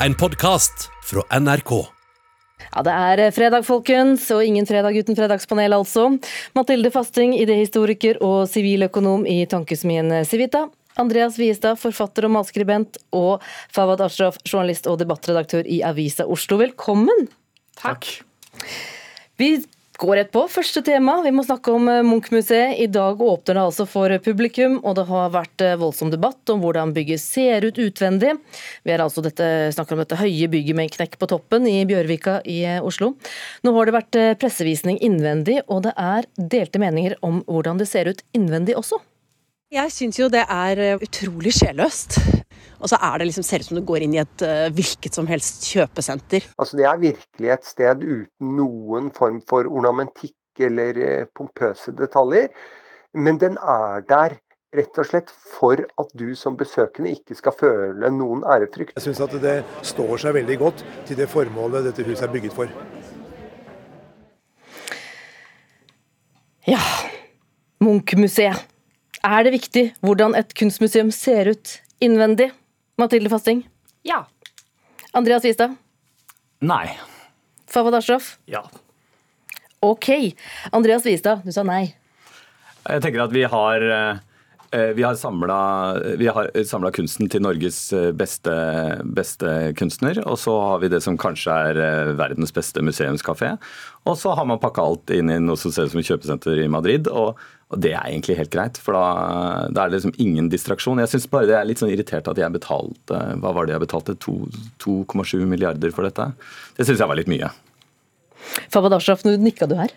en podkast fra NRK. Ja, Det er eh, fredag, folkens, og ingen fredag uten fredagspanel, altså. Mathilde Fasting, idéhistoriker og siviløkonom i tankesmien Civita. Andreas Wiestad, forfatter og malskribent, og Fawad Ashraf, journalist og debattredaktør i Avisa Oslo. Velkommen! Takk. Vi går rett på. Første tema, vi må snakke om eh, Munch-museet. I dag åpner det altså for publikum, og det har vært eh, voldsom debatt om hvordan bygget ser ut utvendig. Vi er altså dette, snakker om dette høye bygget med en knekk på toppen i Bjørvika i eh, Oslo. Nå har det vært pressevisning innvendig, og det er delte meninger om hvordan det ser ut innvendig også. Jeg syns jo det er utrolig sjelløst. Og så er det liksom, ser ut som du går inn i et uh, hvilket som helst kjøpesenter. Altså Det er virkelig et sted uten noen form for ornamentikk eller uh, pompøse detaljer. Men den er der rett og slett for at du som besøkende ikke skal føle noen ærefrykt. Jeg syns at det står seg veldig godt til det formålet dette huset er bygget for. Ja, Munch-museet. Er det viktig hvordan et kunstmuseum ser ut innvendig? Mathilde Fasting? Ja. Andreas Wistad? Nei. Fawad Ashraf? Ja. Ok. Andreas Wistad, du sa nei. Jeg tenker at vi har eh, vi har samla kunsten til Norges eh, beste, beste, kunstner. Og så har vi det som kanskje er eh, verdens beste museumskafé. Og så har man pakka alt inn i noe som ser ut som et kjøpesenter i Madrid. Og og det er egentlig helt greit, for da, da er det liksom ingen distraksjon. Jeg syns bare det er litt sånn irritert at jeg betalte hva var det jeg betalte, 2,7 milliarder for dette. Det syns jeg var litt mye. Fabad Ashraf, nå nikka du her.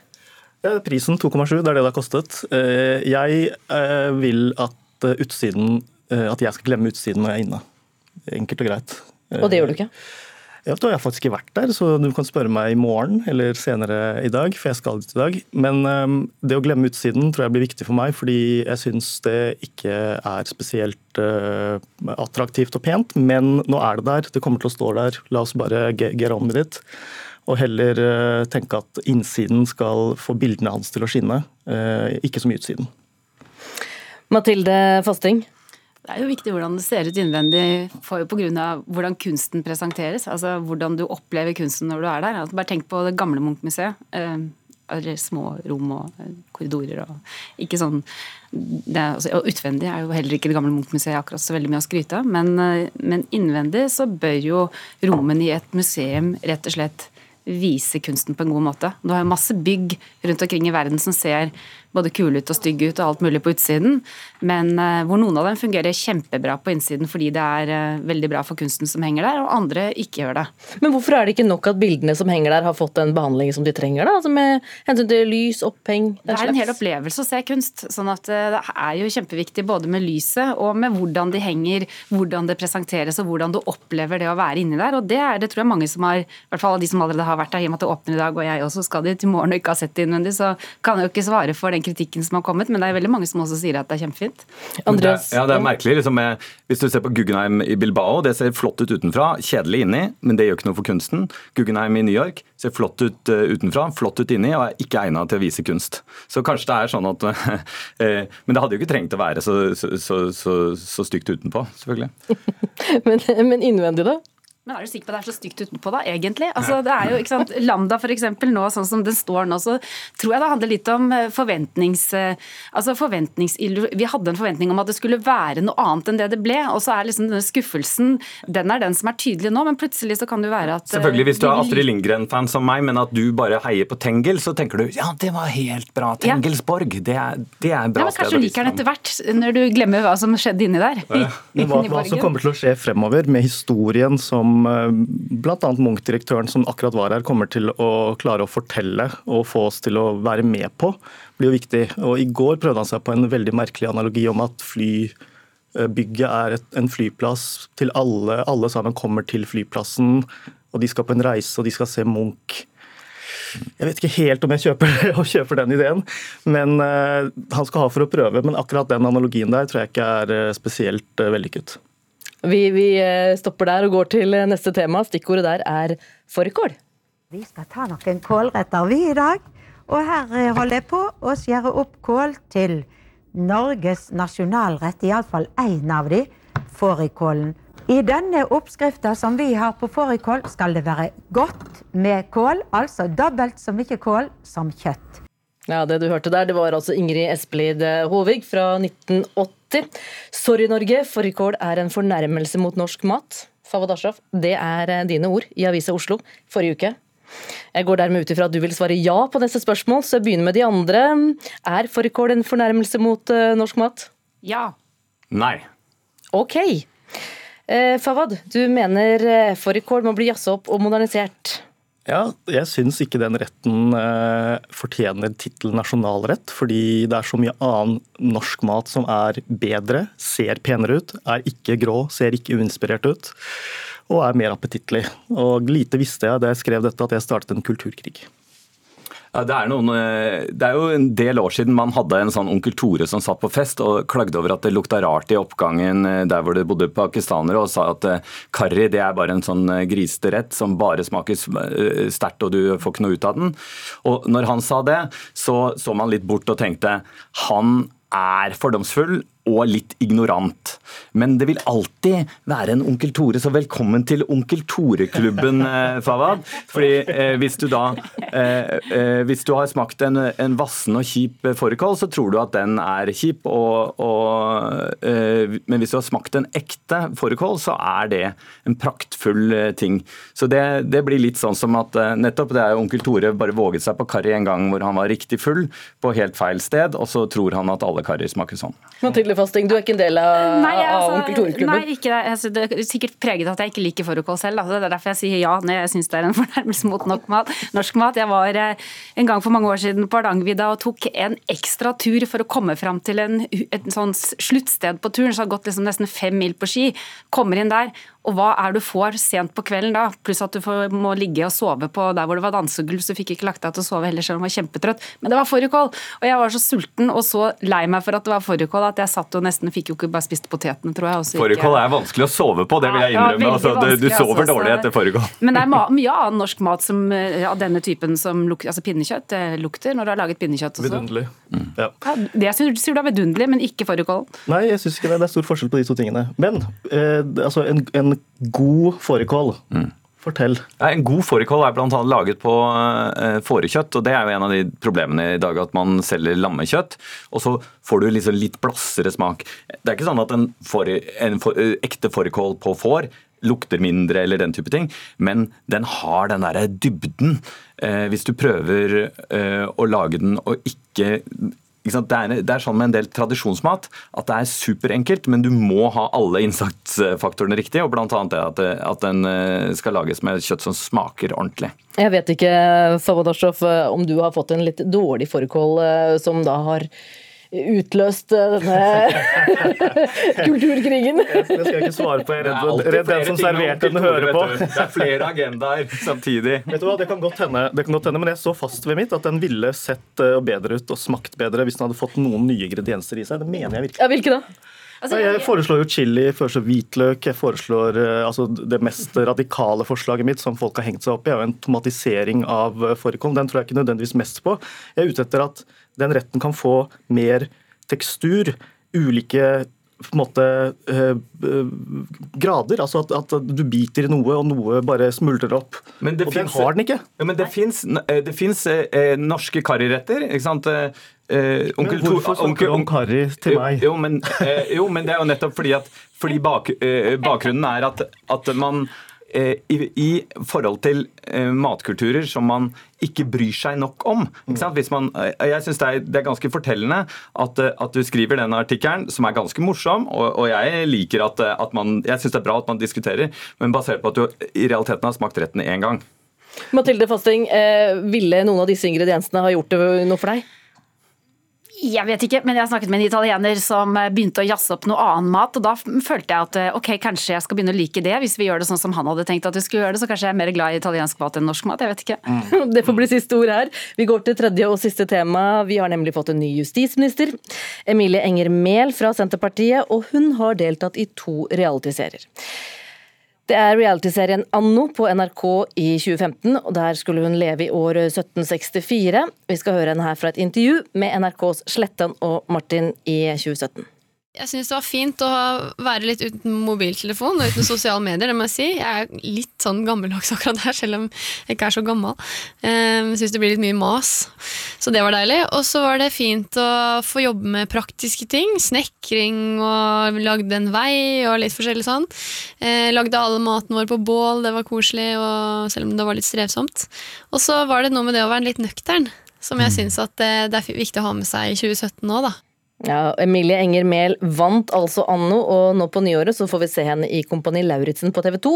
Ja, prisen 2,7, det er det det har kostet. Eh, jeg eh, vil at eh, utsiden At jeg skal glemme utsiden når jeg er inne. Enkelt og greit. Og det gjør du ikke? Ja, da har jeg faktisk ikke vært der, så du kan spørre meg i morgen eller senere i dag. for jeg skal dit i dag. Men um, det å glemme utsiden tror jeg blir viktig for meg, fordi jeg syns det ikke er spesielt uh, attraktivt og pent. Men nå er det der, det kommer til å stå der. La oss bare get on with it. Og heller uh, tenke at innsiden skal få bildene hans til å skinne, uh, ikke så mye utsiden. Mathilde Fasting, det er jo viktig hvordan det ser ut innvendig pga. hvordan kunsten presenteres. Altså hvordan du opplever kunsten når du er der. Altså, bare tenk på det gamle Munch-museet. Eh, små rom og eh, korridorer og ikke sånn er, altså, Og utvendig er jo heller ikke det gamle Munch-museet akkurat så veldig mye å skryte av, men, eh, men innvendig så bør jo rommene i et museum rett og slett vise kunsten på en god måte. Du har jo masse bygg rundt omkring i verden som ser både kule ut og stygge ut og alt mulig på utsiden, men uh, hvor noen av dem fungerer kjempebra på innsiden fordi det er uh, veldig bra for kunsten som henger der, og andre ikke gjør det. Men hvorfor er det ikke nok at bildene som henger der har fått den behandlingen som de trenger, da? Altså med hensyn til lys, oppheng Det er en hel opplevelse å se kunst, sånn at uh, det er jo kjempeviktig både med lyset og med hvordan de henger, hvordan det presenteres og hvordan du opplever det å være inni der, og det er det tror jeg mange som har, i hvert fall av de som allerede har vært der, i og med at det åpner i dag, og jeg også skal dit i morgen og ikke har sett det innvendig, så kan jeg jo ikke svare for det den kritikken som har kommet, men det er veldig mange som også sier at det er kjempefint. Andreas? Det, ja, det er merkelig. Liksom, hvis du ser på Guggenheim i Bilbao, det ser flott ut utenfra, kjedelig inni, men det gjør ikke noe for kunsten. Guggenheim i New York ser flott ut uh, utenfra, flott ut inni, og er ikke egnet til å vise kunst. Så kanskje det er sånn at uh, Men det hadde jo ikke trengt å være så, så, så, så, så stygt utenpå, selvfølgelig. men, men innvendig, da? Men er du sikker på at det er så stygt utenpå, da, egentlig? Altså, det er jo, ikke sant, Lambda for eksempel, nå, sånn som den står nå, så tror jeg det handler litt om eh, forventnings... Eh, altså forventnings... Vi hadde en forventning om at det skulle være noe annet enn det det ble, og så er liksom denne skuffelsen den er den som er tydelig nå, men plutselig så kan det jo være at eh, Selvfølgelig, hvis du er Astrid Lindgren-fan som meg, men at du bare heier på Tengel, så tenker du ja, det var helt bra, Tengelsborg, det er, det er bra ja, men Kanskje du liker den etter hvert, når du glemmer hva som skjedde inni der. Ja. hva, hva som kommer til å skje fremover med historien som Eh, bl.a. Munch-direktøren som akkurat var her, kommer til å klare å fortelle og få oss til å være med på, blir jo viktig. Og I går prøvde han seg på en veldig merkelig analogi om at flybygget er et, en flyplass til alle. Alle sammen kommer til flyplassen, og de skal på en reise og de skal se Munch. Jeg vet ikke helt om jeg kjøper, kjøper den ideen, men uh, han skal ha for å prøve. Men akkurat den analogien der tror jeg ikke er spesielt uh, vellykket. Vi, vi, eh, stopper der og går til eh, neste tema. Stikkordet der er fårikål. Vi skal ta noen kålretter, vi, i dag. Og her eh, holder jeg på å skjære opp kål til Norges nasjonalrett, iallfall én av de, fårikålen. I denne oppskrifta som vi har på fårikål, skal det være godt med kål, altså dobbelt så mye kål som kjøtt. Ja, Det du hørte der, det var altså Ingrid Espelid Håvig fra 1980. Sorry, Norge, fårikål er en fornærmelse mot norsk mat. Fawad Ashraf, det er eh, dine ord i Avisa Oslo forrige uke. Jeg går dermed ut ifra at du vil svare ja på neste spørsmål, så jeg begynner med de andre. Er fårikål en fornærmelse mot uh, norsk mat? Ja. Nei. Ok. Eh, Fawad, du mener eh, fårikål må bli jazza opp og modernisert. Ja, jeg syns ikke den retten eh, fortjener tittelen nasjonalrett, fordi det er så mye annen norsk mat som er bedre, ser penere ut, er ikke grå, ser ikke uinspirert ut og er mer appetittlig. Og lite visste jeg da jeg skrev dette at jeg startet en kulturkrig. Det, er noen, eh, det, er jo en del år siden man hadde en sånn onkel Tore som satt på fest og klagde over at det lukta rart i oppgangen eh, der hvor det bodde pakistanere, og sa at karri eh, det er bare en sånn grisete rett som bare smaker sterkt og du får ikke noe ut av den. Og når han sa det, så så man litt bort og tenkte han er fordomsfull og litt ignorant. Men det vil alltid være en Onkel Tore, så velkommen til Onkel Tore-klubben, eh, Fawad. Fordi eh, hvis du da eh, eh, Hvis du har smakt en, en vassen og kjip fårikål, så tror du at den er kjip. Og, og, eh, men hvis du har smakt en ekte fårikål, så er det en praktfull eh, ting. Så det, det, blir litt sånn som at nettopp det er Onkel Tore bare våget seg på karri en gang hvor han var riktig full, på helt feil sted, og så tror han at alle karri smaker sånn. Mathilde Fasting, du er ikke en del av, nei, altså, av Onkel Tore-klubben? Nei, ikke det. Altså, det er sikkert preget av at jeg ikke liker fårikål selv. Altså, det er derfor jeg sier ja når jeg syns det er en fornærmelse mot mat, norsk mat. Jeg var eh, en gang for mange år siden på Hardangervidda og tok en ekstra tur for å komme fram til en, et sånn sluttsted på turen. Så hadde gått liksom nesten fem mil på ski. Kommer inn der, og hva er det du får sent på kvelden da? Pluss at du får, må ligge og sove på der hvor det var dansegulv, så du fikk ikke lagt deg til å sove heller, selv om du var kjempetrøtt. Men det var fårikål! Og jeg var så sulten og så lei meg for at det var fårikål at jeg satt og nesten fikk jo ikke bare spist potetene, tror jeg. Fårikål er vanskelig å sove på, det vil jeg innrømme. Ja, altså, du, du, sover altså, dårlig etter fårikål. Men det er mye annen norsk mat som, eh, av denne typen som lukter Altså pinnekjøtt lukter når du har laget pinnekjøtt også. Vidunderlig. Mm. Ja. Ja, det syns du er vidunderlig, men ikke fårikålen. Nei, jeg syns ikke det. Det er stor forskjell på de to tingene. Men eh, altså en, en god fårikål. Mm. Fortell. En god fårikål er bl.a. laget på uh, fårekjøtt. og Det er jo en av de problemene i dag at man selger lammekjøtt. Og så får du liksom litt blassere smak. Det er ikke sånn at en, for, en for, ekte fårikål på får lukter mindre eller den type ting, men den har den derre dybden. Uh, hvis du prøver å lage den og ikke det er, det er, sånn med en del tradisjonsmat at det er superenkelt, men du må ha alle innsatsfaktorene riktig. og Bl.a. det at, at den eh, skal lages med kjøtt som smaker ordentlig. Jeg vet ikke Fawad om du har fått en litt dårlig fårikål eh, som da har utløst eh, denne kulturkrigen? Det skal jeg ikke svare på. Jeg er redd, redd den som serverte den, hører på. Det er flere agendaer samtidig. Vet du hva, Det kan godt hende, det kan godt hende men jeg så fast ved mitt at den ville sett eh, bedre ut og smakt bedre hvis den hadde fått noen nye ingredienser i seg. Det mener jeg virkelig. Ja, hvilke da? Altså, jeg foreslår jo chili, jeg foreslår hvitløk. Jeg foreslår eh, altså, Det mest radikale forslaget mitt som folk har hengt seg opp i, er jo en tomatisering av fårikål. Den tror jeg ikke nødvendigvis mest på. Jeg er ute etter at den retten kan få mer tekstur, ulike på en måte eh, grader. Altså at, at, du biter i noe, og noe bare smuldrer opp. Men det og finnes, den har den ikke. Ja, men det fins eh, eh, norske karriretter. ikke sant? Eh, onkel, men hvorfor snakker du om karri til meg? Jo, men, eh, jo, men, det er jo nettopp fordi at fordi bak, eh, bakgrunnen er at, at man Eh, i, i, forhold til eh, matkulturer som man ikke bryr seg nok om. Man, eh, jeg synes det er, ganske fortellende at, at, du skriver den artikkelen, som er ganske morsom, og, og jeg liker at, at man Jeg syns det er bra at man diskuterer, men basert på at du i realiteten har smakt retten én gang. Mathilde Fasting, ville noen av disse ingrediensene ha gjort det noe for deg? Jeg vet ikke, men jeg har snakket med en italiener som eh, begynte å jazze opp noe annen mat. og Da følte jeg at eh, ok, kanskje jeg skal begynne å like det, hvis vi gjør det sånn som han hadde tenkt at vi skulle gjøre det. Så kanskje jeg er mer glad i italiensk mat enn norsk mat. Jeg vet ikke. Mm. Det får bli siste ord her. Vi går til tredje og siste tema. Vi har nemlig fått en ny justisminister. Emilie Enger Mehl fra Senterpartiet, og hun har deltatt i to realityserier. Det er realityserien Anno på NRK i 2015, og der skulle hun leve i år 1764. Vi skal høre henne her fra et intervju med NRKs Sletten og Martin i 2017. Jeg syns det var fint å være litt uten mobiltelefon og uten sosiale medier. det må Jeg si. Jeg er litt sånn gammeldags akkurat der, selv om jeg ikke er så gammel. Jeg syns det blir litt mye mas, så det var deilig. Og så var det fint å få jobbe med praktiske ting. Snekring og lagde en vei og litt forskjellig sånn. Jeg lagde alle maten vår på bål, det var koselig, og selv om det var litt strevsomt. Og så var det noe med det å være litt nøktern, som jeg syns det, det er viktig å ha med seg i 2017 nå, da. Ja, Emilie Enger Mehl vant altså anno, og nå på nyåret så får vi se henne i Kompani Lauritzen på TV 2.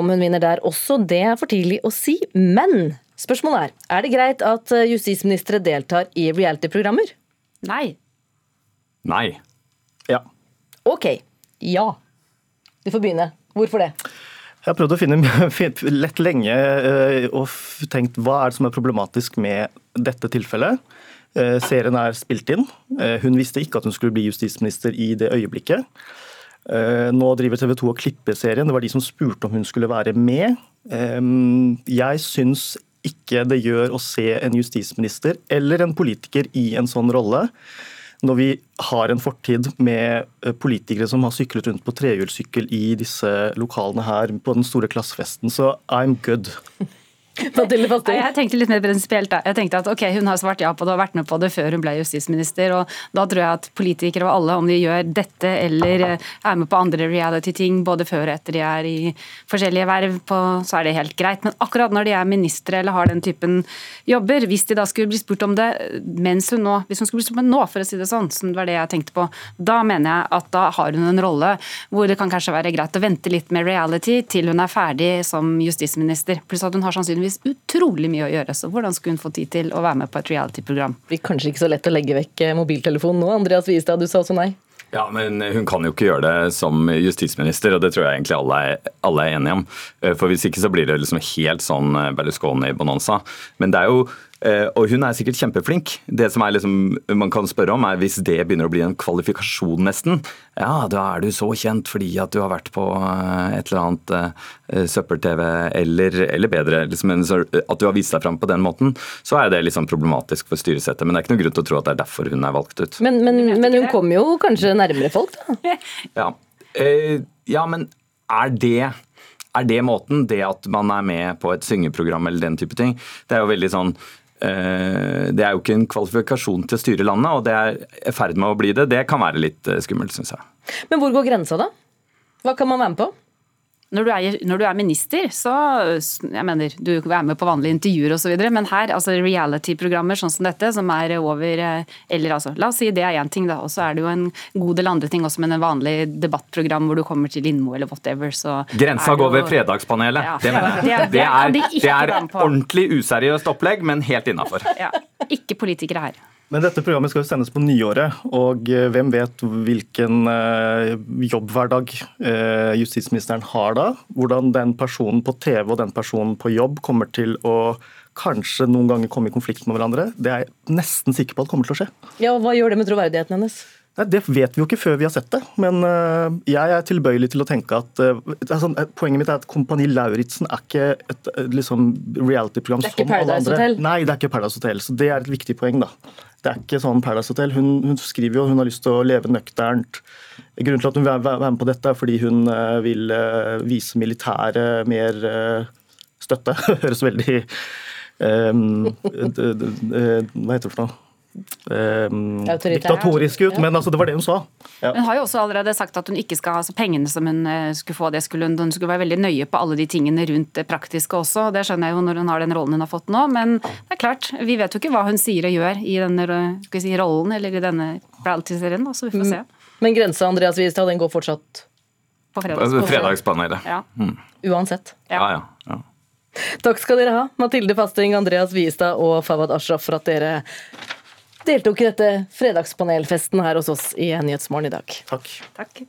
Om hun vinner der også, det er for tidlig å si. Men spørsmålet er er det greit at eh, justisministre deltar i reality-programmer? Nei. Nei. Ja. Ok. Ja. Du får begynne. Hvorfor det? Jeg har prøvd å finne lett lenge eh, og tenkt hva er det som er problematisk med dette tilfellet. Eh, serien er spilt inn. Eh, hun visste ikke at hun skulle bli justisminister i det øyeblikket. Eh, nå driver TV 2 og klipper serien. Det var de som spurte om hun skulle være med. Jeg syns ikke det gjør å se en justisminister eller en politiker i en sånn rolle når vi har en fortid med politikere som har syklet rundt på trehjulssykkel i disse lokalene her på den store klassefesten. Så I'm good. Jeg tenkte litt mer prinsipielt. Jeg tenkte at ok, Hun har svart ja på det og vært med på det før hun ble justisminister. og Da tror jeg at politikere og alle, om de gjør dette eller eh, er med på andre reality-ting både før og etter de er i forskjellige verv, på, så er det helt greit. Men akkurat når de er ministre eller har den typen jobber, hvis de da skulle bli spurt om det mens hun nå, hvis hun skulle bli spurt om det nå, for å si det sånn, som det var det jeg tenkte på, da mener jeg at da har hun en rolle hvor det kan kanskje være greit å vente litt med reality til hun er ferdig som justisminister. Pluss at hun har sannsynligvis sannsynligvis utrolig mye å gjøre, så hvordan skulle hun få tid til å være med på et reality-program? Det blir kanskje ikke så lett å legge vekk eh, mobiltelefonen nå, Andreas Wiestad, du sa også nei? Ja, men Hun kan jo ikke gjøre det som justisminister, og det tror jeg egentlig alle er, alle er enige om. Eh, for Hvis ikke så blir det liksom helt sånn eh, Berlusconi-bonanza. Men det er jo Eh, og hun er sikkert kjempeflink. Det som liksom, man kan spørre om, er hvis det begynner å bli en kvalifikasjon, nesten. Ja, da er du så kjent fordi at du har vært på eh, et eller annet uh, søppel-TV, eller, eller, bedre, liksom, at du har vist deg fram på den måten. Så er det liksom problematisk for styresettet. Men det er ikke noen grunn til å tro at det er derfor hun er valgt ut. Men, men, men hun kommer jo kanskje nærmere folk, da? Ja, ja men er det er det måten? Det at man er med på et syngeprogram eller den type ting? Det er jo veldig sånn Eh, det er jo ikke en kvalifikasjon til å styre landet, og det er i ferd med å bli det. Det kan være litt eh, skummelt, syns jeg. Men hvor går grensa, da? Hva kan man være med på? Når du, er, når du er minister, så jeg mener, Du er med på vanlige intervjuer osv., men her, altså reality-programmer sånn som dette, som er over eh, eller altså, La oss si det er én ting, da. Og så er det jo en god del andre ting også men en vanlig debattprogram hvor du kommer til Lindmo eller whatever. så Grensa går ved Fredagspanelet. Ja, det mener jeg. Det er, det er ordentlig useriøst opplegg, men helt innafor. Ja, ikke politikere her. Men dette programmet skal jo sendes på nyåret, og eh, hvem vet hvilken eh, jobbhverdag eh, justisministeren har da? Hvordan den personen på TV og den personen på jobb kommer til å kanskje noen ganger komme i konflikt med hverandre. Det er jeg nesten sikker på at kommer til å skje. Ja, og Hva gjør det med troverdigheten hennes? Nei, Det vet vi jo ikke før vi har sett det, men jeg er tilbøyelig til å tenke at altså, Poenget mitt er at Kompani Lauritzen er ikke et liksom, reality-program som alle andre. Hotel. Nei, det er ikke Paradise Hotel, så det er et viktig poeng. da. Det er ikke sånn Paradise Hotel. Hun, hun, skriver jo hun har lyst til å leve nøkternt. Grunnen til at hun vil være med på dette, er fordi hun uh, vil uh, vise militæret mer uh, støtte. Høres veldig um, Hva heter det for noe? Um, diktatorisk ut, men altså, det var det hun sa. Ja. Hun har jo også allerede sagt at hun ikke skal ha altså pengene som hun eh, skulle få, det skulle hun, hun skulle være veldig nøye på alle de tingene rundt det praktiske også. Det skjønner jeg jo når hun har den rollen hun har fått nå. Men det er klart, vi vet jo ikke hva hun sier og gjør i denne si, rollen eller i denne reality-serien, så vi får se. Mm. Men grensa Andreas Wiestad, den går fortsatt på fredags, fredagspanelet? Ja. Mm. Uansett. Ja, ja. ja. Takk skal dere ha, Mathilde Fasting, Andreas Wiestad og Fawad Ashraf, for at dere deltok i dette fredagspanelfesten her hos oss i Nyhetsmorgen i dag. Takk. Takk.